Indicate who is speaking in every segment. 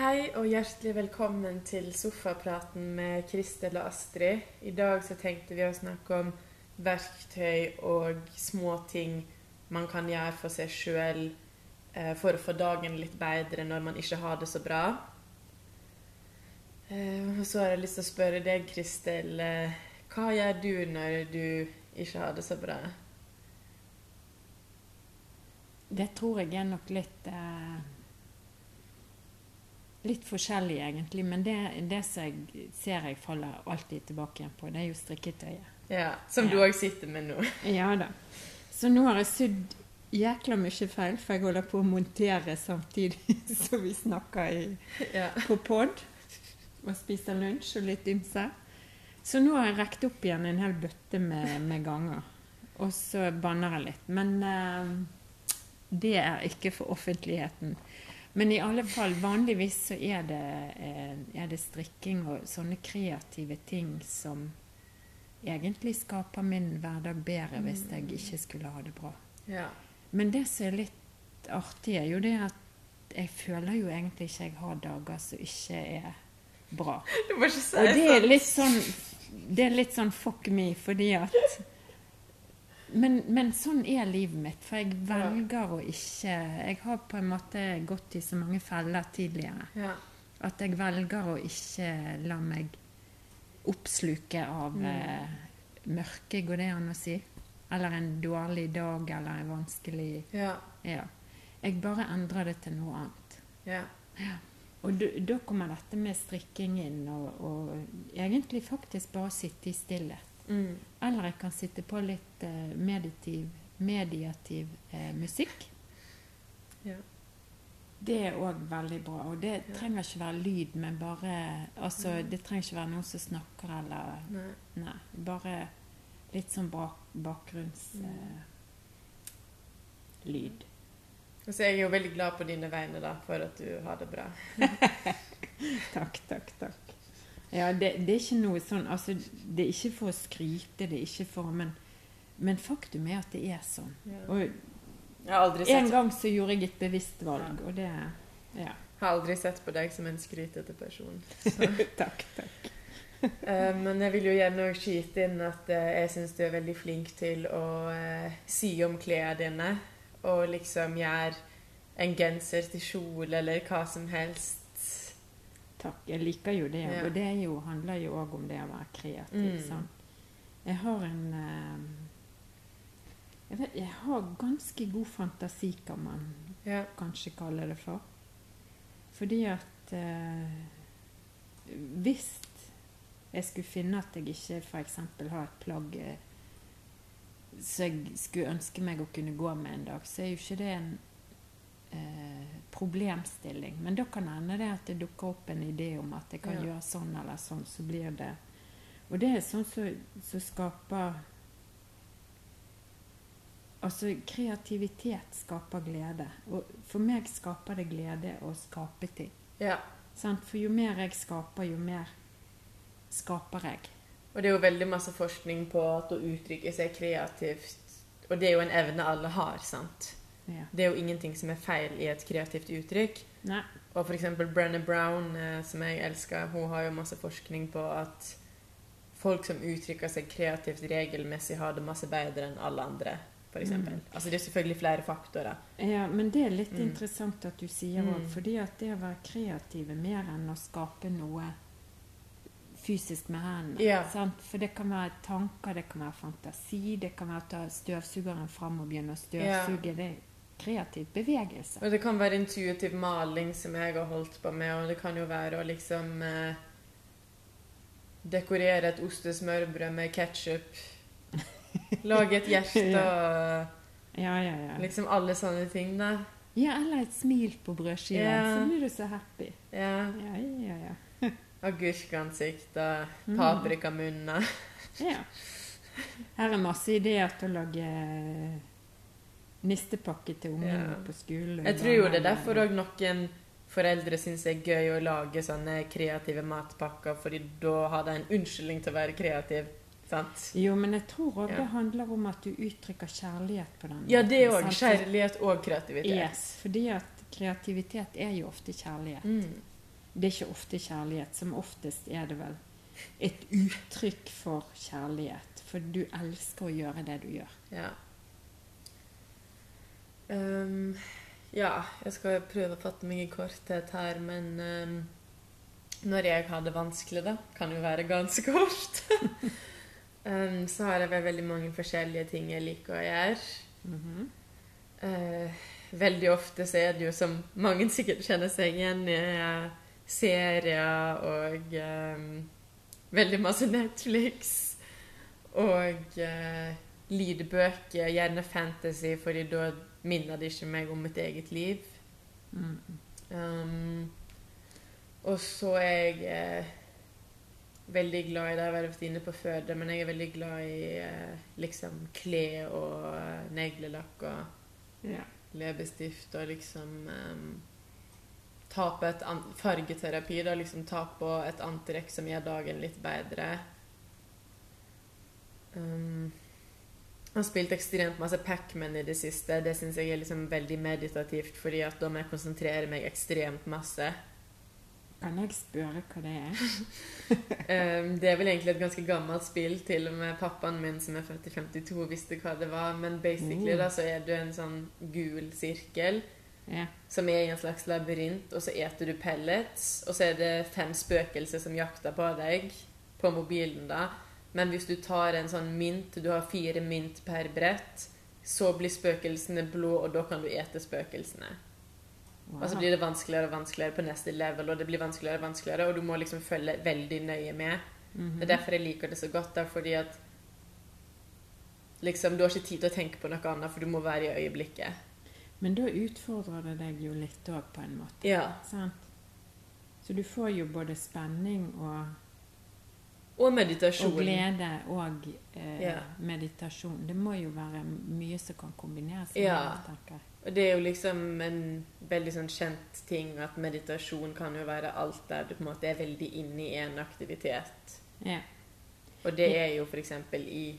Speaker 1: Hei og hjertelig velkommen til sofapraten med Kristel og Astrid. I dag så tenkte vi å snakke om verktøy og små ting man kan gjøre for seg sjøl eh, for å få dagen litt bedre når man ikke har det så bra. Eh, og så har jeg lyst til å spørre deg, Kristel. Eh, hva gjør du når du ikke har det så bra?
Speaker 2: Det tror jeg er nok litt Litt forskjellig, egentlig. Men det, det jeg ser jeg faller alltid tilbake igjen på, det er jo strikketøyet.
Speaker 1: Ja, Som du
Speaker 2: Ja.
Speaker 1: òg sitter med nå.
Speaker 2: Ja da. Så nå har jeg sydd jækla mye feil, for jeg holder på å montere samtidig som vi snakker i,
Speaker 1: Ja.
Speaker 2: på pod og spiser lunsj og litt ymse. Så nå har jeg rekt opp igjen en hel bøtte med, med ganger. Og så banner jeg litt. Men uh, det er ikke for offentligheten. Men i alle fall, vanligvis så er det, eh, er det strikking og sånne kreative ting som egentlig skaper min hverdag bedre hvis jeg ikke skulle ha det bra.
Speaker 1: ja.
Speaker 2: Men det som er litt artig, er jo det at jeg føler jo egentlig ikke jeg har dager som ikke er bra.
Speaker 1: Du må ikke si
Speaker 2: Og det er
Speaker 1: sånn.
Speaker 2: litt sånn Det er litt sånn fuck me, fordi at men, men sånn er livet mitt, for jeg velger å ikke Jeg har på en måte gått i så mange feller tidligere
Speaker 1: Ja.
Speaker 2: at jeg velger å ikke la meg oppsluke av
Speaker 1: Mm.
Speaker 2: eh, mørke, går det an å si? Eller en dårlig dag, eller en vanskelig
Speaker 1: Ja.
Speaker 2: Ja. Jeg bare endrer det til noe annet.
Speaker 1: ja.
Speaker 2: Og da- da kommer dette med strikking inn, og, og egentlig faktisk bare sitte i stillhet.
Speaker 1: Mm.
Speaker 2: Eller jeg kan sitte på litt eh, meditiv, mediativ eh, musikk.
Speaker 1: Ja.
Speaker 2: Det er òg veldig bra. Og det
Speaker 1: Ja.
Speaker 2: trenger ikke være lyd, men bare Altså,
Speaker 1: Mm.
Speaker 2: det trenger ikke være noen som snakker eller
Speaker 1: Nei.
Speaker 2: Nei. Bare litt sånn bak, bakgrunnslyd.
Speaker 1: Mm.
Speaker 2: Eh, lyd.
Speaker 1: Og så er jeg jo veldig glad på dine vegne da, for at du har det bra.
Speaker 2: Takk, takk, takk. Ja, det, det er ikke noe sånn Altså, det er ikke for å skryte, det er ikke for Men, men faktum er at det er sånn. Og
Speaker 1: Jeg har aldri,
Speaker 2: en gang så gjorde jeg et bevisst valg, og det Ja.
Speaker 1: har aldri sett på deg som en skrytete person.
Speaker 2: takk, takk.
Speaker 1: Eh, men jeg vil jo gjerne skyte inn at eh, jeg syns du er veldig flink til å eh, sy om klærne dine. Og liksom gjøre en genser til kjole eller hva som helst.
Speaker 2: Takk. Jeg liker jo det.
Speaker 1: Ja.
Speaker 2: Og det jo, handler jo òg om det å være kreativ.
Speaker 1: Mm.
Speaker 2: Sånn. Jeg har en eh, jeg, vet, jeg har ganske god fantasi, kan man
Speaker 1: Ja.
Speaker 2: kanskje kalle det for. Fordi at eh, Hvis jeg skulle finne at jeg ikke f.eks. har et plagg eh, som jeg skulle ønske meg å kunne gå med en dag, så er jo ikke det en problemstilling. Men da kan det hende det at det dukker opp en idé om at jeg kan
Speaker 1: Ja.
Speaker 2: gjøre sånn eller sånn, så blir det Og det er sånn som som skaper Altså, kreativitet skaper glede. Og for meg skaper det glede å skape ting.
Speaker 1: ja.
Speaker 2: Sant? For jo mer jeg skaper, jo mer skaper jeg.
Speaker 1: Og det er jo veldig masse forskning på at å uttrykke seg kreativt Og det er jo en evne alle har, sant?
Speaker 2: Ja.
Speaker 1: Det er jo ingenting som er feil i et kreativt uttrykk.
Speaker 2: Nei.
Speaker 1: Og eksempel Brenna Brown, eh, som jeg elsker, hun har jo masse forskning på at folk som uttrykker seg kreativt regelmessig, har det masse bedre enn alle andre, for eksempel.
Speaker 2: Mm.
Speaker 1: Altså det er selvfølgelig flere faktorer.
Speaker 2: Ja, men det er litt
Speaker 1: Mm.
Speaker 2: interessant at du sier òg,
Speaker 1: Mm.
Speaker 2: fordi at det å være kreativ er mer enn å skape noe fysisk med hendene.
Speaker 1: Ja.
Speaker 2: For det kan være tanker, det kan være fantasi, det kan være å ta støvsugeren fram og begynne å støvsuge. Det er kreativ bevegelse.
Speaker 1: Og det kan være intuitiv maling, som jeg har holdt på med, og det kan jo være å liksom eh, dekorere et ostesmørbrød med ketsjup. Lage et hjerte og
Speaker 2: Ja, ja, ja.
Speaker 1: liksom alle sånne ting, da.
Speaker 2: Ja, eller et smil på brødskiva,
Speaker 1: Ja.
Speaker 2: så blir du så happy.
Speaker 1: Ja.
Speaker 2: Ja, ja, ja.
Speaker 1: Agurkansikt og
Speaker 2: Mm.
Speaker 1: paprikamunner.
Speaker 2: ja. Her er masse ideer til å lage nistepakke til ungene
Speaker 1: Ja.
Speaker 2: på skolen.
Speaker 1: Jeg tror jo det er derfor òg noen foreldre syns det er gøy å lage sånne kreative matpakker, fordi da har de en unnskyldning til å være kreativ. Sant?
Speaker 2: Jo, men jeg tror òg
Speaker 1: Ja.
Speaker 2: det handler om at du uttrykker kjærlighet på den
Speaker 1: Ja, det òg. Kjærlighet og kreativitet.
Speaker 2: Yes, fordi at kreativitet er jo ofte kjærlighet.
Speaker 1: Mm.
Speaker 2: Det er ikke ofte kjærlighet. Som oftest er det vel et uttrykk for kjærlighet. For du elsker å gjøre det du gjør.
Speaker 1: Ja. Ehm, ja, jeg skal prøve å fatte meg i korthet her, men um, når jeg har det vanskelig, da, kan jo være ganske kort, um, så har jeg veldig mange forskjellige ting jeg liker å gjøre.
Speaker 2: Mm
Speaker 1: -hmm. uh, veldig ofte så er det jo, som mange sikkert kjenner seg igjen i, serier og um, veldig masse Netflix. Og uh, lydbøker, gjerne fantasy, fordi da minner det ikke meg om mitt eget liv.
Speaker 2: Mm.
Speaker 1: Um, og så er jeg eh, veldig glad i det jeg har vært inne på før, det, men jeg er veldig glad i eh, liksom klær og eh, neglelakk og
Speaker 2: yeah.
Speaker 1: leppestift og liksom um, ta på et fargeterapi, da, liksom ta på et antrekk som gjør dagen litt bedre. Um, har spilt ekstremt masse Pac-Man i det siste. Det syns jeg er liksom veldig meditativt, fordi at da må jeg konsentrere meg ekstremt masse.
Speaker 2: Kan jeg spørre hva det er?
Speaker 1: Um, det er vel egentlig et ganske gammelt spill. Til og med pappaen min, som er født i 52, visste hva det var. Men basically
Speaker 2: mm.
Speaker 1: da, så er du en sånn gul sirkel
Speaker 2: yeah.
Speaker 1: som er i en slags labyrint, og så eter du pellets. Og så er det fem spøkelser som jakter på deg på mobilen, da. Men hvis du tar en sånn mynt, du har fire mynt per brett, så blir spøkelsene blå, og da kan du ete spøkelsene.
Speaker 2: Wow.
Speaker 1: Og så blir det vanskeligere og vanskeligere på neste level, og det blir vanskeligere og vanskeligere, og du må liksom følge veldig nøye med.
Speaker 2: Mhm.
Speaker 1: Det er derfor jeg liker det så godt, da, fordi at liksom, du har ikke tid til å tenke på noe annet, for du må være i øyeblikket.
Speaker 2: Men da utfordrer det deg jo litt òg, på en måte.
Speaker 1: Ja.
Speaker 2: Sant? Så du får jo både spenning og,
Speaker 1: Og
Speaker 2: og glede og eh,
Speaker 1: Ja.
Speaker 2: meditasjon. Det må jo være mye som kan kombineres. med
Speaker 1: Ja.
Speaker 2: det.
Speaker 1: Og det er jo liksom en veldig sånn kjent ting at meditasjon kan jo være alt der du på en måte er veldig inne i en aktivitet.
Speaker 2: Ja.
Speaker 1: Og det er jo f.eks. i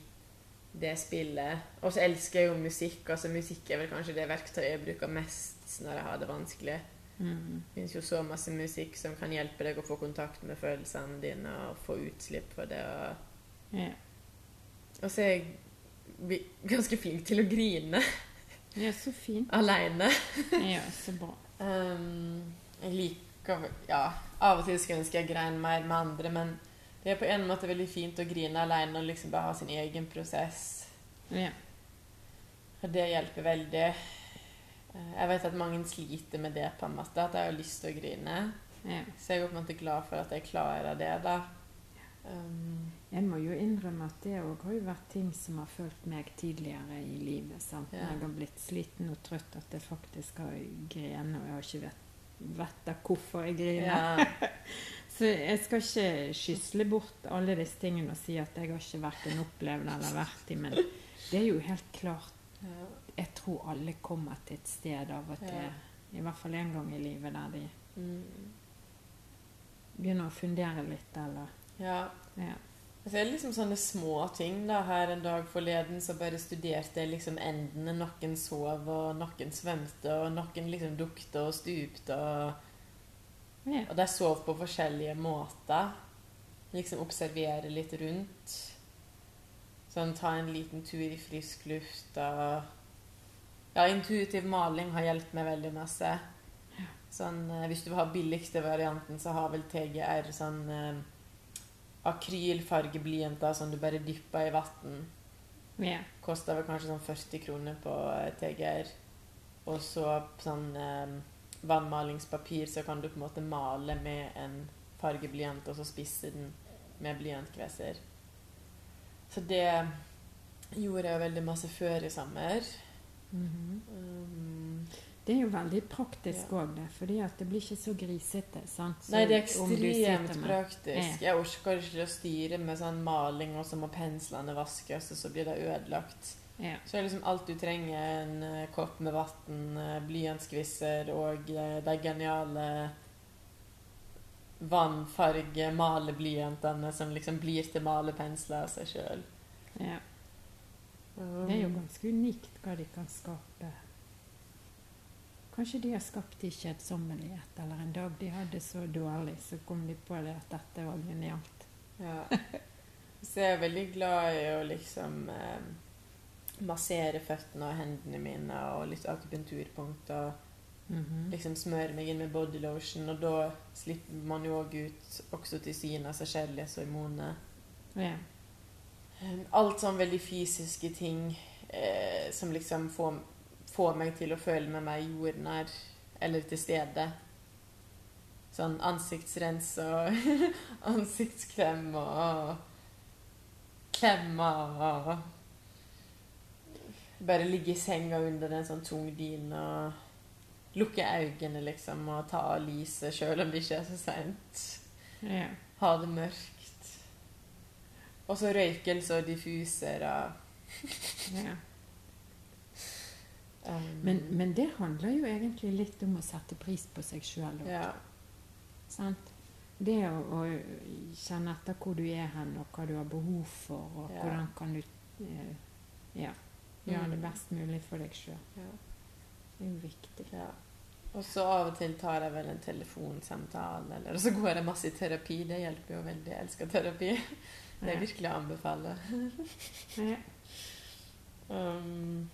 Speaker 1: det spillet. Og så elsker jeg jo musikk. altså Musikk er vel kanskje det verktøyet jeg bruker mest når jeg har det vanskelig.
Speaker 2: Mhm.
Speaker 1: Det finnes jo så masse musikk som kan hjelpe deg å få kontakt med følelsene dine og få utslipp for det. Og,
Speaker 2: ja.
Speaker 1: og så er jeg ganske flink til å grine
Speaker 2: ja, så fint.
Speaker 1: aleine.
Speaker 2: Ja, så bra.
Speaker 1: Um, jeg liker Ja, av og til skulle jeg ønske jeg grein mer med andre, men det er på en måte veldig fint å grine alene og liksom bare ha sin egen prosess.
Speaker 2: Ja.
Speaker 1: Og det hjelper veldig. Eh, Jeg vet at mange sliter med det, på en måte, at jeg har lyst til å grine.
Speaker 2: ja.
Speaker 1: Så jeg er på en måte glad for at jeg klarer det, da. Um,
Speaker 2: Jeg må jo innrømme at det òg har jo vært ting som har fulgt meg tidligere i livet. Sant?
Speaker 1: Ja.
Speaker 2: Når jeg har blitt sliten og trøtt, at jeg faktisk har grene, og jeg har ikke vet, av da hvorfor jeg griner.
Speaker 1: ja.
Speaker 2: Så jeg skal ikke skysle bort alle disse tingene og si at jeg har ikke vært en opplevd eller vært i, men det er jo helt klart. Jeg tror alle kommer til et sted av og til,
Speaker 1: Ja.
Speaker 2: i hvert fall en gang i livet, der de
Speaker 1: Mm.
Speaker 2: begynner å fundere litt, eller
Speaker 1: ja.
Speaker 2: Ja.
Speaker 1: Altså, det er liksom sånne små ting. da. Her en dag forleden så bare studerte jeg liksom endene. Noen sov, og noen svømte, og noen liksom dukte og stupte. Og,
Speaker 2: ja.
Speaker 1: og de sov på forskjellige måter. Liksom observere litt rundt. Sånn ta en liten tur i frisk luft og Ja, intuitiv maling har hjulpet meg veldig masse. Sånn, eh, hvis du vil ha billigste varianten, så har vel TGR sånn eh, akrylfargeblyanter som du bare dypper i vann.
Speaker 2: ja.
Speaker 1: Koster vel kanskje sånn 40 kroner på eh, TGR. Og så sånn eh, vannmalingspapir, så kan du på en måte male med en fargeblyant, og så spisse den med blyantkveser. Så det gjorde jeg veldig masse før i sommer.
Speaker 2: Mhm.
Speaker 1: Um,
Speaker 2: Det er jo veldig praktisk
Speaker 1: Ja.
Speaker 2: òg, det. for det blir ikke så grisete. sant? Så
Speaker 1: Nei, det er ekstremt praktisk. Jeg orker ikke å styre med sånn maling, og så må penslene vaskes, og så blir det ødelagt.
Speaker 2: Ja.
Speaker 1: Så er liksom alt du trenger, en eh, kopp med vann, uh, blyantskvisser og eh, de geniale vannfarge-maleblyantene som liksom blir til malepensler av seg sjøl.
Speaker 2: ja. Det er jo ganske unikt hva de kan skape. Kanskje de har skapt i kjedsommelighet, eller en dag de hadde så dårlig, så kom de på det at dette var genialt.
Speaker 1: Ja. Så jeg er veldig glad i å liksom eh, massere føttene og hendene mine og litt akupunkturpunkt og
Speaker 2: -hmm.
Speaker 1: liksom smøre meg inn med bodylotion, og da slipper man jo òg ut oksytocin, altså kjærlighetshormonet.
Speaker 2: Ja.
Speaker 1: Eh, Alt sånn veldig fysiske ting eh, som liksom får, får meg til å føle meg mer jordnær eller til stede. Sånn ansiktsrens og ansiktskrem og klemmer og Bare ligge i senga under en sånn tung dyne og lukke øynene, liksom, og ta av lyset sjøl om det ikke er så seint
Speaker 2: ja.
Speaker 1: ha det mørkt. Og så røykelse og diffuser og
Speaker 2: ja.
Speaker 1: um,
Speaker 2: Men, men det handler jo egentlig litt om å sette pris på seg sjøl.
Speaker 1: Ja.
Speaker 2: Sant? Det å, å kjenne etter hvor du er hen, og hva du har behov for, og
Speaker 1: Ja.
Speaker 2: hvordan kan du eh, ja, gjøre det
Speaker 1: Mm.
Speaker 2: best mulig for deg sjøl.
Speaker 1: ja.
Speaker 2: Det er jo viktig.
Speaker 1: ja. Og så av og til tar jeg vel en telefonsamtale, eller og så går jeg masse i terapi. Det hjelper jo veldig. Jeg elsker terapi. Det er virkelig å anbefale.
Speaker 2: Ja.
Speaker 1: Um,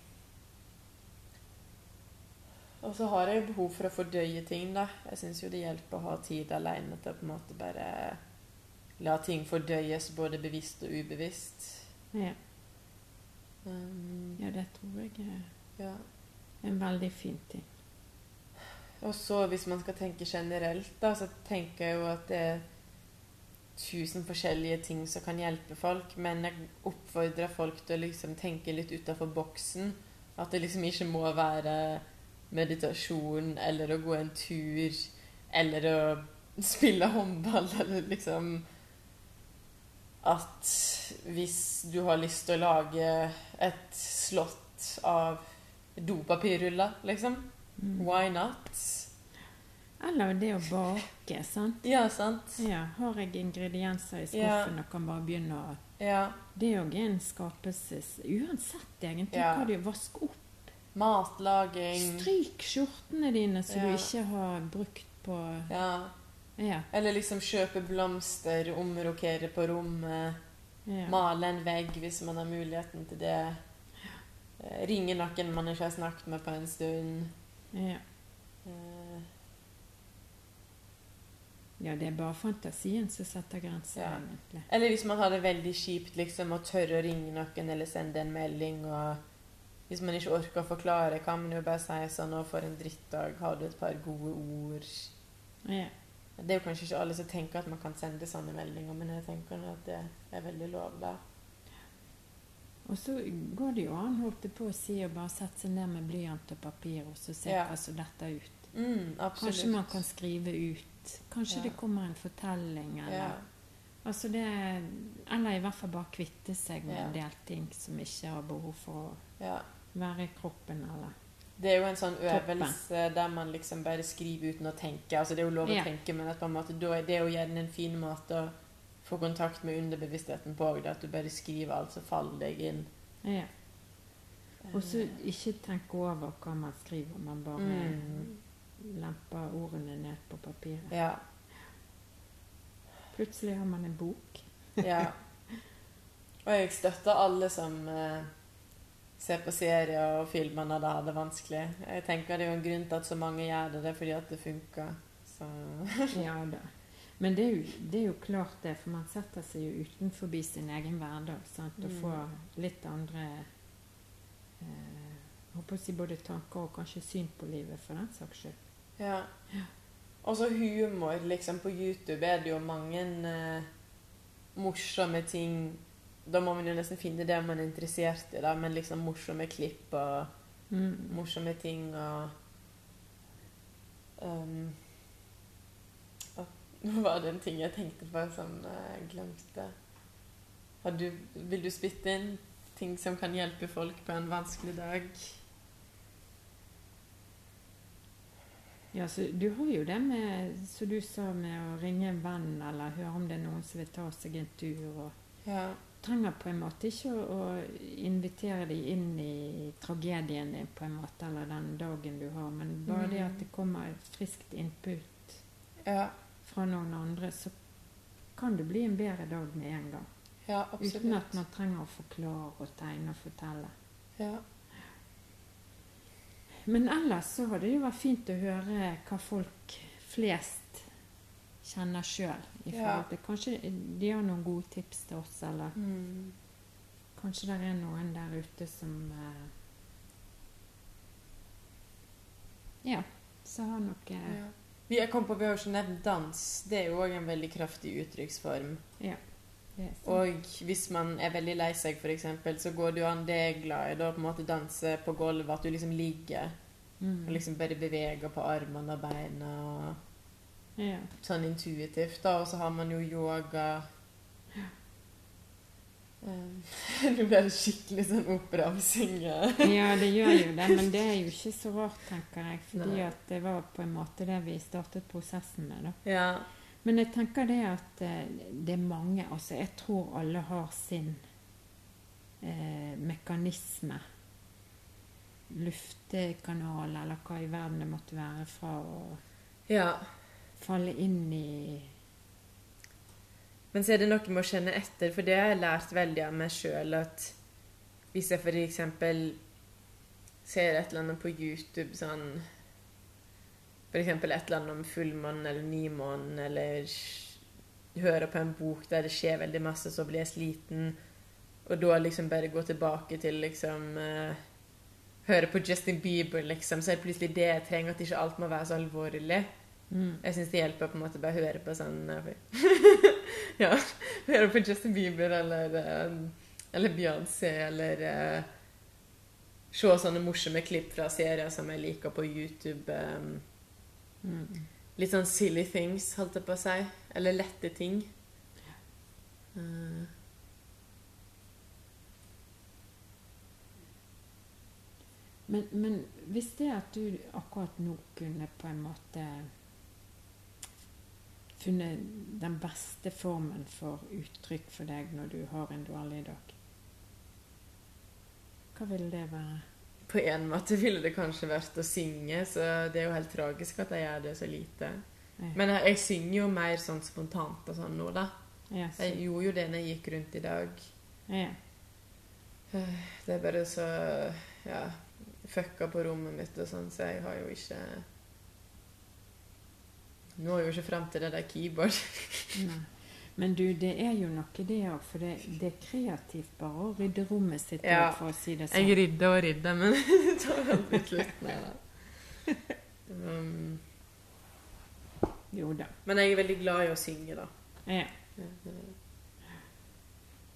Speaker 1: og så har jeg behov for å fordøye ting, da. Jeg syns jo det hjelper å ha tid alene til å på en måte bare la ting fordøyes, både bevisst og ubevisst.
Speaker 2: Ja.
Speaker 1: Um,
Speaker 2: ja, det tror jeg er
Speaker 1: ja.
Speaker 2: en veldig fin ting.
Speaker 1: Og så hvis man skal tenke generelt, da, så tenker jeg jo at det er tusen forskjellige ting som kan hjelpe folk, men jeg oppfordrer folk til å liksom tenke litt utafor boksen. At det liksom ikke må være meditasjon eller å gå en tur eller å spille håndball eller liksom At hvis du har lyst til å lage et slott av dopapirruller, liksom
Speaker 2: Mm.
Speaker 1: Why not?
Speaker 2: Eller det å bake, sant.
Speaker 1: Ja, sant?
Speaker 2: Ja, har jeg ingredienser i
Speaker 1: Ja.
Speaker 2: skuffen og kan bare begynne å
Speaker 1: Ja.
Speaker 2: Det er jo en skapelses... Uansett, egentlig,
Speaker 1: Ja.
Speaker 2: hva du vasker opp.
Speaker 1: Matlaging.
Speaker 2: Stryk skjortene dine som
Speaker 1: Ja.
Speaker 2: du ikke har brukt på
Speaker 1: Ja.
Speaker 2: Ja.
Speaker 1: Eller liksom kjøpe blomster, omrokere på rommet.
Speaker 2: ja.
Speaker 1: Male en vegg hvis man har muligheten til det. Eh, Ringe noen man ikke har snakket med på en stund.
Speaker 2: ja. Ja, det er bare fantasien som setter grenser,
Speaker 1: Ja.
Speaker 2: egentlig.
Speaker 1: Eller hvis man har det veldig kjipt, liksom, å tørre å ringe noen eller sende en melding. og Hvis man ikke orker å forklare, kan man jo bare si sånn 'Å, for en drittdag. Har du et par gode ord?'
Speaker 2: Ja.
Speaker 1: Det er jo kanskje ikke alle som tenker at man kan sende sånne meldinger, men jeg tenker at det er veldig lov, da.
Speaker 2: Og så går det jo an, holdt jeg på å si, å bare sette seg ned med blyant og papir og så se
Speaker 1: Ja.
Speaker 2: hva som detter ut.
Speaker 1: Mm, absolutt.
Speaker 2: Kanskje man kan skrive ut. Kanskje
Speaker 1: Ja.
Speaker 2: det kommer en fortelling, eller
Speaker 1: ja.
Speaker 2: Altså det Eller i hvert fall bare kvitte seg med en del ting som ikke har behov for å
Speaker 1: ja.
Speaker 2: være i kroppen, eller
Speaker 1: Det er jo en sånn
Speaker 2: Toppen.
Speaker 1: øvelse der man liksom bare skriver uten å tenke. Altså Det er jo lov å tenke, men at på en måte, da er det jo gjerne en fin måte å få kontakt med underbevisstheten på òg. At du bare skriver alt som faller deg inn.
Speaker 2: Ja. Og så ikke tenke over hva man skriver, man bare
Speaker 1: Mm.
Speaker 2: Lemper ordene ned på papiret.
Speaker 1: Ja.
Speaker 2: Plutselig har man en bok.
Speaker 1: ja. Og jeg støtter alle som eh, ser på serier og filmer når de har det vanskelig. Jeg tenker Det er jo en grunn til at så mange gjør det. Det er fordi at det funker. Så
Speaker 2: Ja da. Men det er, jo, det er jo klart det, for man setter seg jo utenfor sin egen hverdag sant? og
Speaker 1: Mm.
Speaker 2: får litt andre eh, håper å si både tanker og kanskje syn på livet, for den saks skyld.
Speaker 1: Ja. Og så humor. liksom På YouTube er det jo mange eh, morsomme ting Da må man jo nesten finne det man er interessert i, da, men liksom morsomme klipp og
Speaker 2: Mm.
Speaker 1: morsomme ting og um, Nå var det en ting jeg tenkte på som jeg glemte. Har du, vil du spytte inn ting som kan hjelpe folk på en vanskelig dag?
Speaker 2: Ja, så Du har jo det med, som du sa, med å ringe en venn eller høre om det er noen som vil ta seg en tur. Og,
Speaker 1: Ja.
Speaker 2: trenger på en måte ikke å, invitere dem inn i tragedien din på en måte, eller den dagen du har, men bare det
Speaker 1: Mm.
Speaker 2: at det kommer et friskt input
Speaker 1: Ja.
Speaker 2: fra noen andre, så kan det bli en bedre dag med en gang.
Speaker 1: Ja,
Speaker 2: Uten at man trenger å forklare og tegne og fortelle.
Speaker 1: Ja.
Speaker 2: Men ellers så har det jo vært fint å høre hva folk flest kjenner sjøl.
Speaker 1: Ja.
Speaker 2: Kanskje de har noen gode tips til oss, eller
Speaker 1: Mm.
Speaker 2: kanskje det er noen der ute som eh, Ja, så har noe
Speaker 1: Ja. Vi, på, vi har jo ikke nevnt dans. Det er jo òg en veldig kraftig uttrykksform.
Speaker 2: det sant.
Speaker 1: Og hvis man er veldig lei seg, f.eks., så går det jo an det er glad i, da på en måte danse på gulvet, at du liksom ligger
Speaker 2: mm.
Speaker 1: og liksom bare beveger på armene og beina og
Speaker 2: ja.
Speaker 1: sånn intuitivt, da. Og så har man jo yoga Um, Nå ble det skikkelig sånn oppramsing.
Speaker 2: ja, det gjør jo det, men det er jo ikke så rart, tenker jeg. Fordi
Speaker 1: Nei.
Speaker 2: at det var på en måte det vi startet prosessen med. da.
Speaker 1: Ja.
Speaker 2: Men jeg tenker det at eh, det er mange Altså, jeg tror alle har sin eh, mekanisme. Luftekanal, eller hva i verden det måtte være, fra å
Speaker 1: ja.
Speaker 2: falle inn i
Speaker 1: Men så er det noe med å kjenne etter, for det har jeg lært veldig av meg sjøl, at hvis jeg f.eks. ser et eller annet på YouTube sånn F.eks. et eller annet om fullmånen eller nymånen, eller hører på en bok der det skjer veldig masse, så blir jeg sliten, og da liksom bare gå tilbake til liksom uh, Høre på Justin Bieber, liksom, så er det plutselig det jeg trenger, at ikke alt må være så alvorlig.
Speaker 2: mm.
Speaker 1: Jeg syns det hjelper på en måte bare å høre på sånn eh, Ja, høre på Justin Bieber eller, eh, eller Beyoncé eller uh, Se sånne morsomme klipp fra serier som jeg liker på YouTube. eh,
Speaker 2: Mm.
Speaker 1: litt sånn silly things, holdt jeg på å si. Eller lette ting. Uh.
Speaker 2: Men, men hvis det at du akkurat nå kunne på en måte funnet den beste formen for uttrykk for deg når du har en dårlig dag, hva ville det være?
Speaker 1: På en måte ville det kanskje vært å synge, så det er jo helt tragisk at jeg gjør det så lite.
Speaker 2: Ja.
Speaker 1: Men jeg, jeg synger jo mer sånn spontant og sånn nå, da.
Speaker 2: Ja, så,
Speaker 1: Jeg gjorde jo det når jeg gikk rundt i dag.
Speaker 2: ja.
Speaker 1: Det er bare så ja, fucka på rommet mitt og sånn, så jeg har jo ikke Nå er jeg jo ikke fram til det der keyboard.
Speaker 2: Nei. Men du, det er jo noe det òg, for det, det er kreativt bare å rydde rommet sitt
Speaker 1: Ja.
Speaker 2: for å si det sånn.
Speaker 1: Jeg rydder og rydder, men det tar aldri slutt. Nei da. Um,
Speaker 2: Jo da.
Speaker 1: men jeg er veldig glad i å synge, da.
Speaker 2: Ja.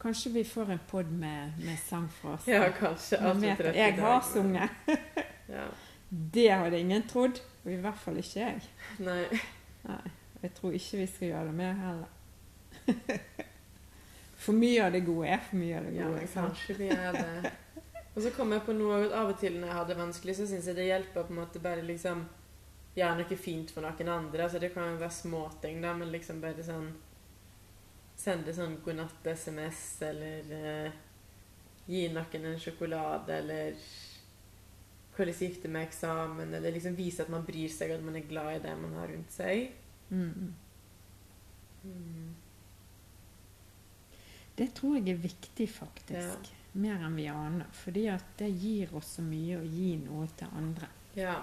Speaker 2: Kanskje vi får en pod med, med sang fra oss.
Speaker 1: Ja, kanskje.
Speaker 2: Vet jeg har sunget.
Speaker 1: Ja.
Speaker 2: Det hadde ingen trodd. Og i hvert fall ikke jeg.
Speaker 1: Nei.
Speaker 2: Nei, jeg tror ikke vi skal gjøre det mer heller. For mye av det gode er for mye av det gode. Ja,
Speaker 1: kanskje vi er det. Og så kom jeg på noe at av og til når jeg har det vanskelig, så syns jeg det hjelper på en måte bare liksom gjøre noe fint for noen andre. Altså det kan jo være småting, da, men liksom bare sånn Sende sånn godnatt-SMS, eller eh, gi noen en sjokolade, eller hvordan det med eksamen, eller liksom vise at man bryr seg, at man er glad i det man har rundt seg.
Speaker 2: Mm.
Speaker 1: Mm.
Speaker 2: Det tror jeg er viktig, faktisk.
Speaker 1: Ja.
Speaker 2: Mer enn vi aner. Fordi at det gir oss så mye å gi noe til andre.
Speaker 1: Ja.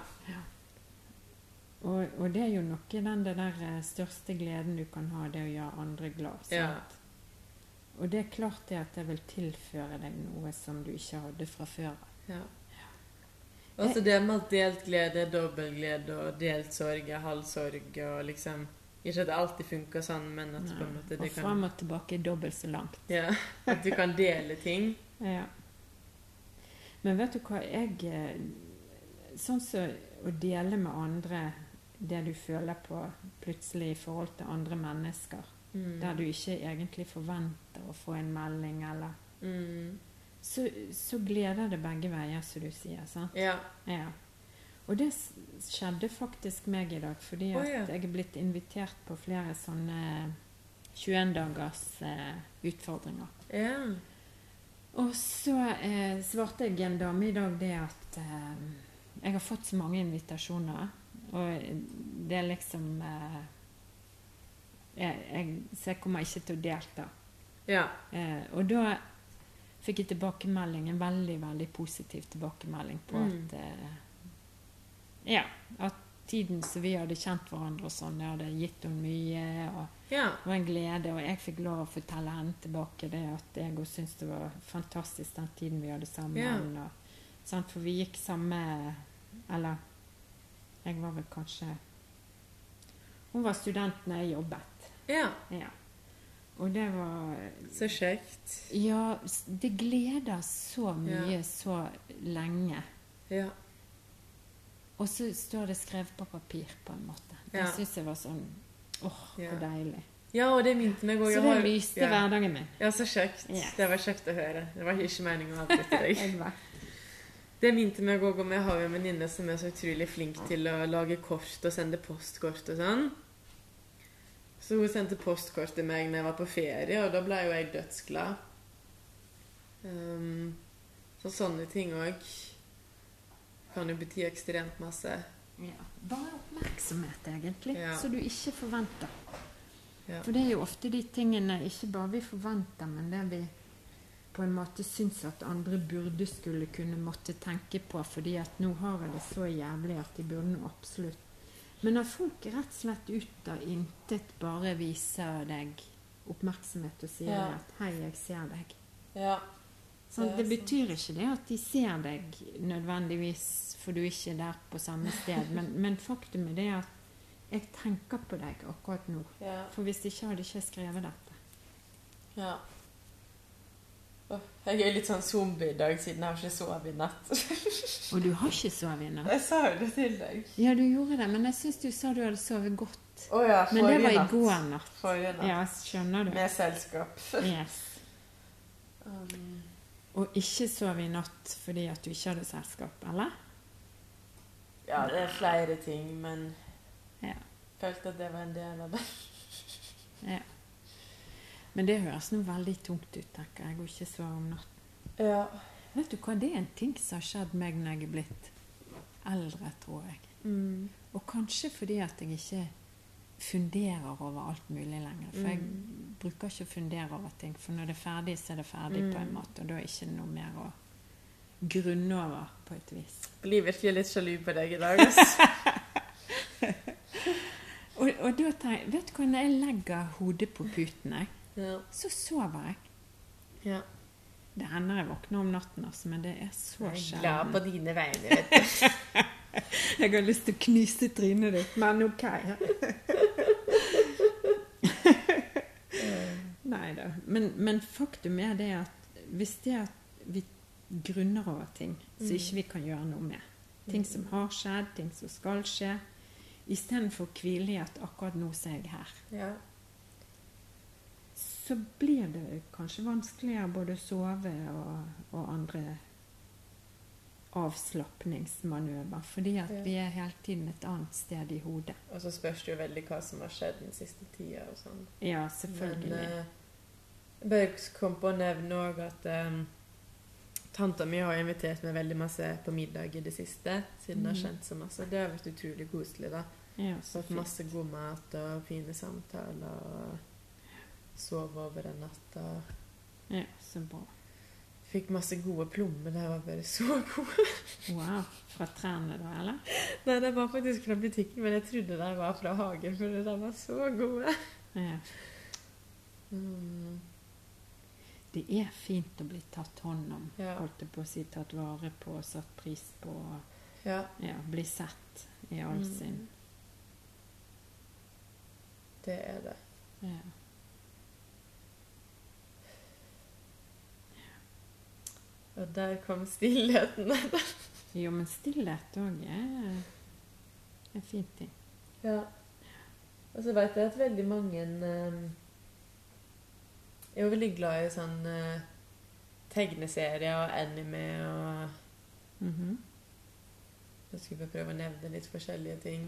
Speaker 2: Og, og det er jo noe den der eh, største gleden du kan ha, det å gjøre andre glad. Sant?
Speaker 1: Ja.
Speaker 2: Og det er klart det at det vil tilføre deg noe som du ikke hadde fra før.
Speaker 1: Ja. Altså det med at delt glede er dobbel glede, og delt sorg er halv sorg, og liksom Ikke at det alltid funker sånn, men at på en måte
Speaker 2: og
Speaker 1: det
Speaker 2: fram
Speaker 1: kan
Speaker 2: og tilbake er dobbelt så langt.
Speaker 1: ja, At du kan dele ting.
Speaker 2: Ja. Men vet du hva, jeg eh, Sånn som å dele med andre det du føler på plutselig i forhold til andre mennesker,
Speaker 1: Mm.
Speaker 2: der du ikke egentlig forventer å få en melding, eller
Speaker 1: mm.
Speaker 2: så, så gleder det begge veier, som du sier. sant?
Speaker 1: Ja.
Speaker 2: Ja. Og det skjedde faktisk meg i dag, fordi at
Speaker 1: ja.
Speaker 2: jeg er blitt invitert på flere sånne 21 dagers eh, utfordringer.
Speaker 1: Ja.
Speaker 2: Og så eh, svarte jeg en dame i dag det at eh, jeg har fått så mange invitasjoner, og det er liksom eh, jeg, jeg, Så jeg kommer ikke til å delta.
Speaker 1: Ja.
Speaker 2: Eh, og da fikk jeg tilbakemelding, en veldig, veldig positiv tilbakemelding på
Speaker 1: Mm.
Speaker 2: at eh, Ja, at tiden som vi hadde kjent hverandre og sånn, det hadde gitt henne mye. og
Speaker 1: Ja.
Speaker 2: var en glede, og jeg fikk lov å fortelle henne tilbake det at jeg òg syntes det var fantastisk den tiden vi hadde sammen. Og, sant? For vi gikk samme Eller jeg var vel kanskje Hun var student når jeg jobbet.
Speaker 1: ja.
Speaker 2: Ja. Og det var
Speaker 1: Så kjekt.
Speaker 2: Ja, det gleder så mye
Speaker 1: Ja.
Speaker 2: så lenge.
Speaker 1: Ja.
Speaker 2: Og så står det skrevet på papir, på en måte. Det
Speaker 1: Ja.
Speaker 2: syns jeg var sånn åh,
Speaker 1: Ja.
Speaker 2: hvor deilig.
Speaker 1: ja, og det minte meg òg.
Speaker 2: Så det lyste
Speaker 1: ja.
Speaker 2: hverdagen min.
Speaker 1: Ja, så kjekt.
Speaker 2: Yes.
Speaker 1: Det var kjekt å høre. Det var ikke meningen å avbryte deg.
Speaker 2: Jeg
Speaker 1: Det minte meg òg om jeg har en venninne som er så utrolig flink til å lage kort og sende postkort og sånn. Så hun sendte postkort til meg når jeg var på ferie, og da ble jo jeg dødsglad. Um, så sånne ting òg kan jo bety ekstremt masse.
Speaker 2: Ja. Bare oppmerksomhet, egentlig,
Speaker 1: Ja.
Speaker 2: så du ikke forventer.
Speaker 1: Ja.
Speaker 2: For det er jo ofte de tingene ikke bare vi forventer, men det vi på en måte syns at andre burde skulle kunne måtte tenke på, fordi at nå har jeg det så jævlig at de burde nå absolutt Men når folk rett og slett ut av intet bare viser deg oppmerksomhet og sier
Speaker 1: Ja.
Speaker 2: at 'hei, jeg ser deg',
Speaker 1: Ja.
Speaker 2: Sånn,
Speaker 1: Det
Speaker 2: betyr ikke det at de ser deg nødvendigvis for du ikke er der på samme sted, men, men faktum er det at jeg tenker på deg akkurat nå.
Speaker 1: Ja.
Speaker 2: For hvis ikke hadde ikke jeg skrevet dette.
Speaker 1: ja. Oh, Jeg er litt sånn zombie i dag, siden jeg har ikke sovet i natt.
Speaker 2: Og du har ikke sovet i natt.
Speaker 1: Jeg sa jo det til deg.
Speaker 2: Ja, du gjorde det, men jeg syns du sa du hadde sovet godt.
Speaker 1: Oh, ja,
Speaker 2: Men det var i går natt.
Speaker 1: Forrige natt.
Speaker 2: Ja, skjønner du?
Speaker 1: Med selskap.
Speaker 2: Yes.
Speaker 1: Um,
Speaker 2: Og ikke sove i natt fordi at du ikke hadde selskap, eller?
Speaker 1: ja, det er flere ting, men
Speaker 2: Ja.
Speaker 1: følte at det var en del av det.
Speaker 2: ja. Men det høres nå veldig tungt ut, tenker jeg, å ikke sove om natten.
Speaker 1: Ja.
Speaker 2: Vet du hva, det er en ting som har skjedd meg når jeg er blitt eldre, tror jeg.
Speaker 1: Mm.
Speaker 2: Og kanskje fordi at jeg ikke funderer over alt mulig lenger. For jeg
Speaker 1: Mm.
Speaker 2: bruker ikke å fundere over ting, for når det er ferdig, så er det ferdig på en
Speaker 1: Mm.
Speaker 2: måte. Og da er det ikke noe mer å grunne over, på et vis.
Speaker 1: Blir virkelig litt sjalu på deg i dag, altså.
Speaker 2: Og, og da tenker jeg, vet du hva, når jeg legger hodet på puten, jeg,
Speaker 1: ja.
Speaker 2: så sover jeg.
Speaker 1: ja.
Speaker 2: Det hender jeg våkner om natten, altså, men det er så sjelden.
Speaker 1: Jeg er glad på dine vegne, vet du.
Speaker 2: Jeg har lyst til å knuse trynet ditt, men OK. Nei da. Men, men faktum er det at hvis det er at vi grunner over ting som
Speaker 1: Mm.
Speaker 2: ikke vi kan gjøre noe med, ting som har skjedd, ting som skal skje, istedenfor å hvile i at akkurat nå så er jeg her,
Speaker 1: Ja.
Speaker 2: så blir det kanskje vanskeligere både å sove og, og andre avslapningsmanøver, fordi at
Speaker 1: Ja.
Speaker 2: vi er hele tiden et annet sted i hodet.
Speaker 1: Og så spørs det jo veldig hva som har skjedd den siste tida og sånn.
Speaker 2: Ja,
Speaker 1: Men
Speaker 2: selvfølgelig.
Speaker 1: eh, bare kom på å nevne òg at um, tanta mi har invitert meg veldig masse på middag i det siste, siden det har
Speaker 2: kjent
Speaker 1: skjent så masse. Det har vært utrolig koselig, da.
Speaker 2: ja,
Speaker 1: Fått masse god mat og fine samtaler. og Sove over en natt. og
Speaker 2: Ja, så bra.
Speaker 1: Fikk masse gode plommer. De var bare så gode.
Speaker 2: Wow. Fra trærne, da, eller?
Speaker 1: Nei, de var faktisk fra butikken, men jeg trodde de var fra hagen, for de var så gode.
Speaker 2: Ja.
Speaker 1: Mm.
Speaker 2: Det er fint å bli tatt hånd om,
Speaker 1: Ja.
Speaker 2: holdt jeg på å si, tatt vare på og satt pris på.
Speaker 1: Ja,
Speaker 2: Ja, bli sett i all
Speaker 1: Mm.
Speaker 2: sin
Speaker 1: det er det.
Speaker 2: ja.
Speaker 1: Og der kom stillheten.
Speaker 2: Jo, men stillhet òg er en fin ting.
Speaker 1: ja. Og så vet jeg at veldig mange eh, er jo veldig glad i sånn uh, tegneserier og anime og
Speaker 2: Mhm.
Speaker 1: Nå skulle vi prøve å nevne litt forskjellige ting.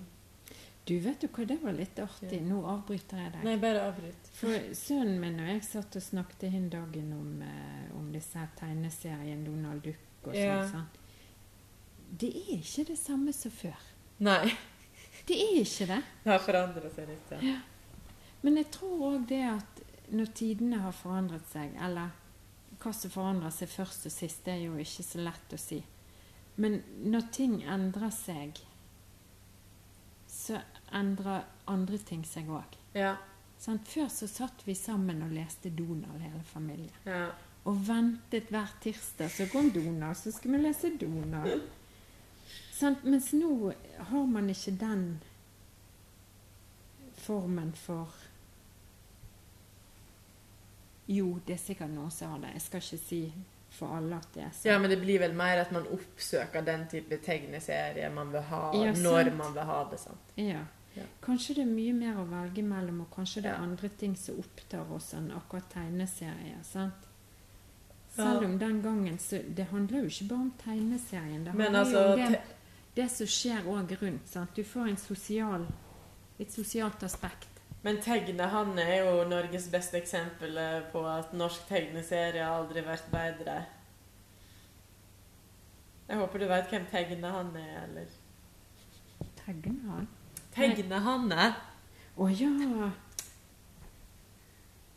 Speaker 2: Du, vet du hva, det var litt artig.
Speaker 1: Ja.
Speaker 2: Nå avbryter jeg deg.
Speaker 1: Nei, bare avbryt.
Speaker 2: For sønnen min og jeg satt og snakket hin dagen om, uh, om disse her tegneseriene Donald Duck og sånn.
Speaker 1: Ja.
Speaker 2: sånn. Det er ikke det samme som før.
Speaker 1: Nei.
Speaker 2: Det er ikke det.
Speaker 1: Det har forandret seg litt, ja.
Speaker 2: Men jeg tror òg det at når tidene har forandret seg, eller hva som forandrer seg først og sist, det er jo ikke så lett å si. Men når ting endrer seg, så endrer andre ting seg òg.
Speaker 1: Ja.
Speaker 2: Før så satt vi sammen og leste Donald, hele familien.
Speaker 1: ja.
Speaker 2: Og ventet hver tirsdag, så kom Donald, så skulle vi lese Donald. Sånn, Mens nå har man ikke den formen for Jo, det er sikkert noen som har det. Jeg skal ikke si for alle at det er sånn.
Speaker 1: Ja, men det blir vel mer at man oppsøker den type tegneserie man vil ha,
Speaker 2: Ja,
Speaker 1: når man vil ha det. sant?
Speaker 2: Ja.
Speaker 1: Ja.
Speaker 2: Kanskje det er mye mer å velge mellom, og kanskje det er andre ting som opptar oss enn akkurat tegneserier. sant? Selv om den gangen så Det handler jo ikke bare om tegneserien. Det handler
Speaker 1: altså
Speaker 2: jo om det, det som skjer òg rundt. sant? Du får en sosial, et sosialt aspekt.
Speaker 1: Men Tegne han er jo Norges beste eksempel eh, på at norsk tegneserie har aldri vært bedre. Jeg håper du vet hvem Tegne han er, eller?
Speaker 2: Tegne han?
Speaker 1: Tegne Hanne?
Speaker 2: Å ja!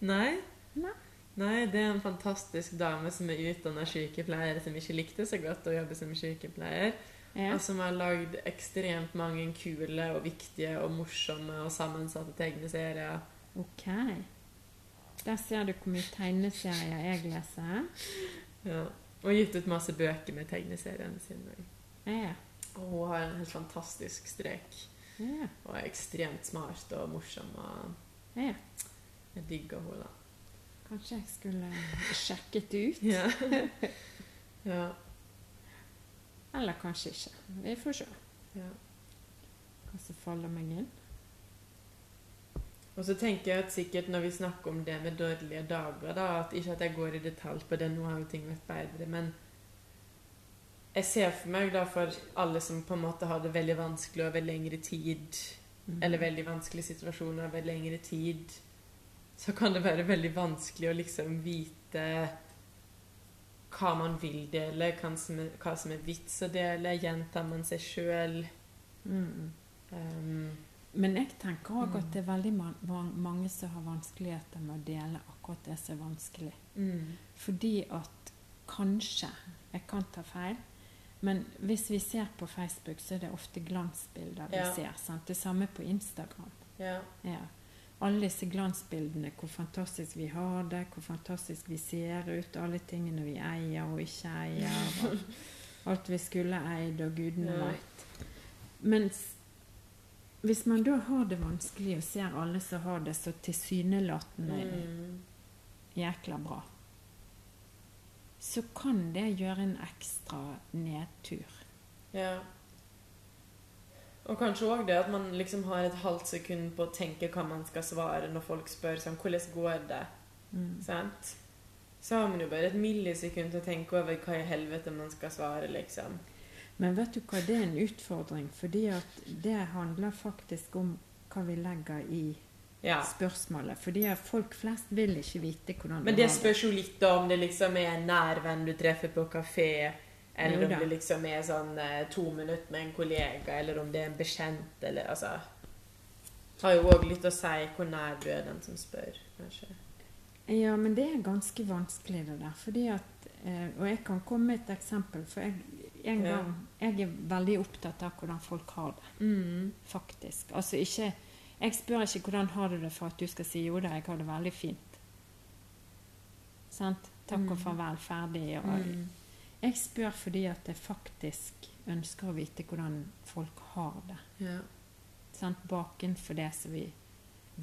Speaker 1: Nei?
Speaker 2: Nei.
Speaker 1: Nei, det er en fantastisk dame som er utdanna sykepleier, som ikke likte så godt å jobbe som sykepleier.
Speaker 2: Ja.
Speaker 1: Og som har lagd ekstremt mange kule og viktige og morsomme og sammensatte tegneserier.
Speaker 2: Ok. Der ser du hvor mye tegneserier jeg leser.
Speaker 1: Ja. Og gitt ut masse bøker med tegneseriene sine.
Speaker 2: Ja.
Speaker 1: Og hun har en helt fantastisk strek.
Speaker 2: Ja.
Speaker 1: Og er ekstremt smart og morsom. Og
Speaker 2: ja.
Speaker 1: jeg digger henne, da.
Speaker 2: Kanskje jeg skulle sjekket det ut?
Speaker 1: Ja. ja.
Speaker 2: Eller kanskje ikke. Vi får se
Speaker 1: ja.
Speaker 2: hva som faller meg inn.
Speaker 1: Og så tenker jeg at sikkert når vi snakker om det med dårlige dager, da, at ikke at jeg går i detalj på det, nå har jo ting vært bedre, men jeg ser for meg da for alle som på en måte har det veldig vanskelig over lengre tid,
Speaker 2: mm.
Speaker 1: eller veldig vanskelige situasjoner over lengre tid, så kan det være veldig vanskelig å liksom vite hva man vil dele, hva som er, hva som er vits å dele, gjentar man seg sjøl.
Speaker 2: Mm.
Speaker 1: Um,
Speaker 2: Men jeg tenker òg
Speaker 1: Mm.
Speaker 2: at det er veldig ma ma- mange som har vanskeligheter med å dele akkurat det som er vanskelig.
Speaker 1: mm,
Speaker 2: Fordi at kanskje Jeg kan ta feil. Men hvis vi ser på Facebook, så er det ofte glansbilder vi
Speaker 1: Ja.
Speaker 2: ser. Sant? Det samme på Instagram.
Speaker 1: ja.
Speaker 2: Ja. Alle disse glansbildene, hvor fantastisk vi har det, hvor fantastisk vi ser ut, alle tingene vi eier og ikke eier, og alt vi skulle eid, og gudene veit. Mens hvis man da har det vanskelig og ser alle som har det så tilsynelatende
Speaker 1: Mm.
Speaker 2: jækla bra, så kan det gjøre en ekstra nedtur.
Speaker 1: Ja. Og kanskje òg det at man liksom har et halvt sekund på å tenke hva man skal svare når folk spør sånn Hvordan går det?
Speaker 2: Mm.
Speaker 1: Sant? Så har man jo bare et millisekund til å tenke over hva i helvete man skal svare, liksom.
Speaker 2: Men vet du hva, det er en utfordring, fordi at det handler faktisk om hva vi legger i
Speaker 1: Ja.
Speaker 2: spørsmålet. Fordi at folk flest vil ikke vite hvordan
Speaker 1: Men det spørs jo litt om det liksom er en nær venn du treffer på kafé, eller om det liksom er sånn eh, to minutter med en kollega, eller om det er en bekjent, eller altså Har jo òg litt å si hvor nær du er den som spør, kanskje.
Speaker 2: Ja, men det er ganske vanskelig det der. Fordi at, eh, og jeg kan komme med et eksempel. For jeg, en
Speaker 1: Ja.
Speaker 2: gang, jeg er veldig opptatt av hvordan folk har det,
Speaker 1: Mm.
Speaker 2: faktisk. Altså ikke, jeg spør ikke hvordan har du det for at du skal si jo da, jeg har det veldig fint. Sant? Takk og
Speaker 1: Mm.
Speaker 2: farvel, ferdig. Og,
Speaker 1: Mm.
Speaker 2: Jeg spør fordi at jeg faktisk ønsker å vite hvordan folk har det.
Speaker 1: Ja.
Speaker 2: Sånn, Bakenfor det som vi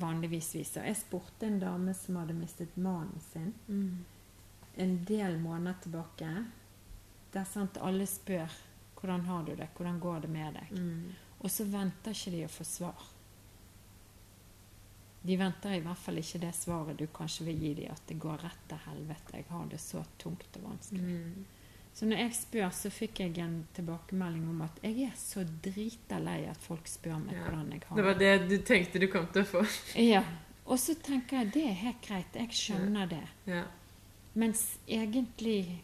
Speaker 2: vanligvis viser. Jeg spurte en dame som hadde mistet mannen sin
Speaker 1: Mm.
Speaker 2: en del måneder tilbake. Der sant, alle spør hvordan har du det, hvordan går det med deg.
Speaker 1: Mm.
Speaker 2: Og så venter ikke de å få svar. De venter i hvert fall ikke det svaret du kanskje vil gi dem, at det går rett til helvete. Jeg har det så tungt og vanskelig.
Speaker 1: Mm.
Speaker 2: Så når jeg spør, så fikk jeg en tilbakemelding om at jeg er så drita lei at folk spør meg
Speaker 1: Ja.
Speaker 2: hvordan jeg har
Speaker 1: Det Det var det du tenkte du kom til å få.
Speaker 2: Ja. Og så tenker jeg det er helt greit, jeg skjønner det.
Speaker 1: Ja.
Speaker 2: Mens egentlig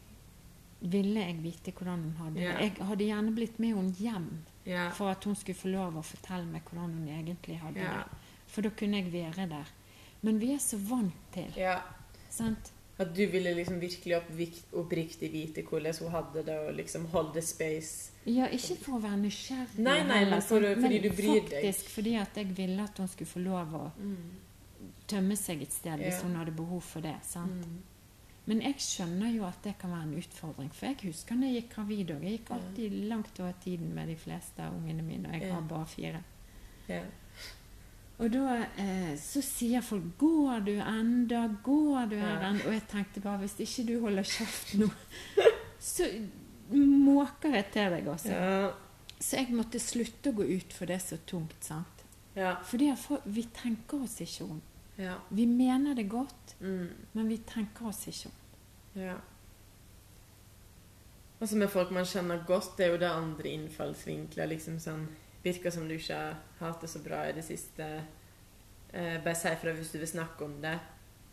Speaker 2: ville jeg vite hvordan hun hadde det. Jeg hadde gjerne blitt med henne hjem
Speaker 1: Ja.
Speaker 2: for at hun skulle få lov å fortelle meg hvordan hun egentlig hadde
Speaker 1: Ja.
Speaker 2: det. For da kunne jeg være der. Men vi er så vant til,
Speaker 1: ja.
Speaker 2: sant?
Speaker 1: At du ville liksom virkelig oppriktig vite hvordan hun hadde det, og liksom holde space.
Speaker 2: Ja, ikke for å være nysgjerrig,
Speaker 1: Nei, nei, men for-
Speaker 2: sant?
Speaker 1: fordi du bryr deg.
Speaker 2: faktisk fordi at jeg ville at hun skulle få lov å tømme seg et sted hvis
Speaker 1: Ja.
Speaker 2: hun hadde behov for det. sant?
Speaker 1: Mm.
Speaker 2: Men jeg skjønner jo at det kan være en utfordring. For jeg husker når jeg gikk gravid òg. Jeg gikk alltid langt over tiden med de fleste av ungene mine, og jeg
Speaker 1: Ja.
Speaker 2: har bare fire.
Speaker 1: Ja.
Speaker 2: Og da eh, så sier folk 'Går du enda? Går du enda?' Og jeg tenkte bare hvis ikke du holder kjeft nå, så måker jeg til deg, altså.
Speaker 1: Ja.
Speaker 2: Så jeg måtte slutte å gå ut, for det er så tungt. sant?
Speaker 1: Ja.
Speaker 2: Fordi for, vi tenker oss ikke om.
Speaker 1: Ja.
Speaker 2: Vi mener det godt,
Speaker 1: Mm.
Speaker 2: men vi tenker oss ikke om.
Speaker 1: ja. Og så med folk man kjenner godt, det er jo det andre innfallsvinkler. liksom sånn, Virker som du ikke har hatt det så bra i det siste. Eh, bare si fra hvis du vil snakke om det.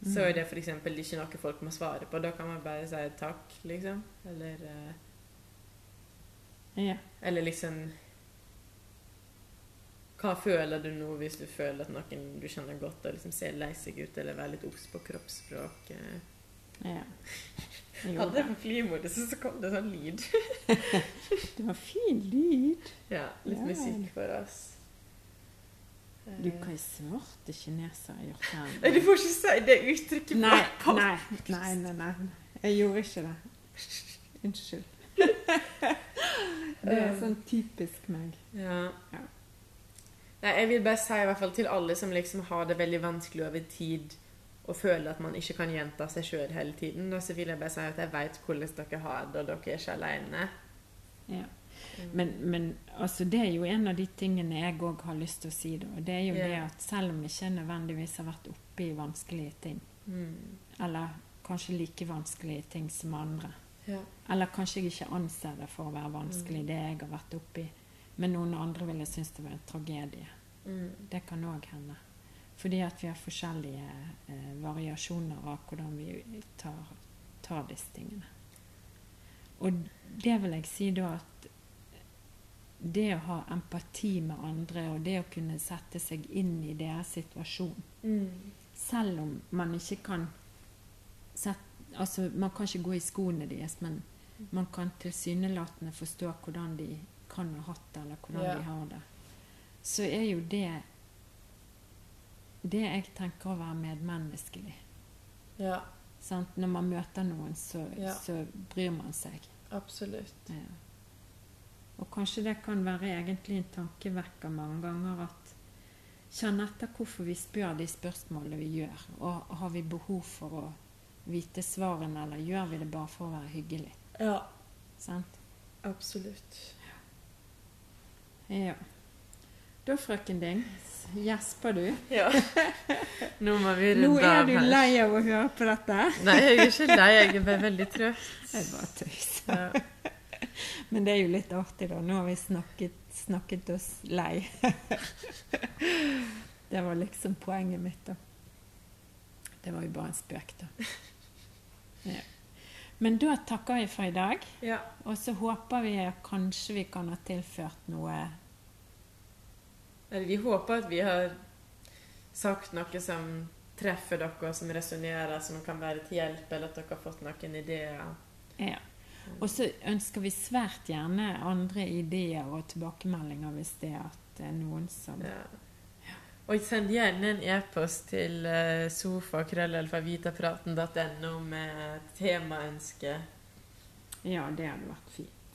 Speaker 1: Så er det f.eks. ikke noe folk må svare på. Da kan man bare si takk, liksom. Eller, eh,
Speaker 2: Ja.
Speaker 1: eller liksom Hva føler du nå hvis du føler at noen du kjenner godt, og liksom ser lei seg ut, eller være litt obs på kroppsspråk? eh.
Speaker 2: Ja. Jeg
Speaker 1: Hadde jeg på flymodus, så kom det sånn lyd.
Speaker 2: Det var fin lyd.
Speaker 1: Ja, litt
Speaker 2: Ja.
Speaker 1: musikk for oss.
Speaker 2: Du,
Speaker 1: Eh,
Speaker 2: hva i svarte kineser har gjort her?
Speaker 1: Nei, du får ikke si det uttrykket
Speaker 2: Nei,
Speaker 1: på
Speaker 2: nei, nei, nei, nei. Jeg gjorde ikke det. Unnskyld. Det er sånn typisk meg.
Speaker 1: Ja.
Speaker 2: Ja.
Speaker 1: Nei, jeg vil bare si i hvert fall til alle som liksom har det veldig vanskelig over tid og føler at man ikke kan gjenta seg sjøl hele tiden, da så vil jeg bare si at jeg veit hvordan dere har det, og dere er ikke alene.
Speaker 2: Ja. Men, men altså, det er jo en av de tingene jeg òg har lyst til å si. Da. og Det er jo
Speaker 1: Ja.
Speaker 2: det at selv om jeg ikke nødvendigvis har vært oppe i vanskelige ting,
Speaker 1: Mm.
Speaker 2: eller kanskje like vanskelige ting som andre,
Speaker 1: Ja.
Speaker 2: eller kanskje jeg ikke anser det for å være vanskelig,
Speaker 1: Mm.
Speaker 2: det jeg har vært oppi, men noen andre ville synes det var en tragedie.
Speaker 1: Mm.
Speaker 2: Det kan òg hende. Fordi at vi har forskjellige eh, variasjoner av hvordan vi tar, tar disse tingene. Og det vil jeg si da at det å ha empati med andre, og det å kunne sette seg inn i deres situasjon,
Speaker 1: Mm.
Speaker 2: selv om man ikke kan sette, Altså, man kan ikke gå i skoene deres, men man kan tilsynelatende forstå hvordan de kan ha hatt det, eller hvordan
Speaker 1: Ja.
Speaker 2: de har det. Så er jo det det jeg tenker å være medmenneskelig.
Speaker 1: ja,
Speaker 2: Sant? Når man møter noen, så,
Speaker 1: Ja.
Speaker 2: så bryr man seg.
Speaker 1: absolutt.
Speaker 2: Ja. Og kanskje det kan være egentlig en tankevekker mange ganger at Kjenn etter hvorfor vi spør de spørsmålene vi gjør. Og har vi behov for å vite svarene, eller gjør vi det bare for å være hyggelig?
Speaker 1: Ja,
Speaker 2: Sant?
Speaker 1: absolutt.
Speaker 2: Ja. Da, frøken Ding, gjesper du?
Speaker 1: Ja. Nå
Speaker 2: Nå er du lei av å høre på dette?
Speaker 1: Nei, jeg er ikke lei. Jeg er bare veldig trøtt.
Speaker 2: Jeg bare tøyser.
Speaker 1: Ja.
Speaker 2: Men det er jo litt artig, da. Nå har vi snakket, snakket oss lei. det var liksom poenget mitt, da. Det var jo bare en spøk, da. Ja. Men da takker vi for i dag.
Speaker 1: ja.
Speaker 2: Og så håper vi at kanskje vi kan ha tilført noe
Speaker 1: Eller vi håper at vi har sagt noe som treffer dere, som resonnerer, som kan være til hjelp, eller at dere har fått noen ideer.
Speaker 2: Ja. Og så ønsker vi svært gjerne andre ideer og tilbakemeldinger hvis det er at det er noen som
Speaker 1: Ja. Og send gjerne en e-post til uh, sofakrøllalfavitapraten.no med temaønske.
Speaker 2: Ja, det hadde vært fint.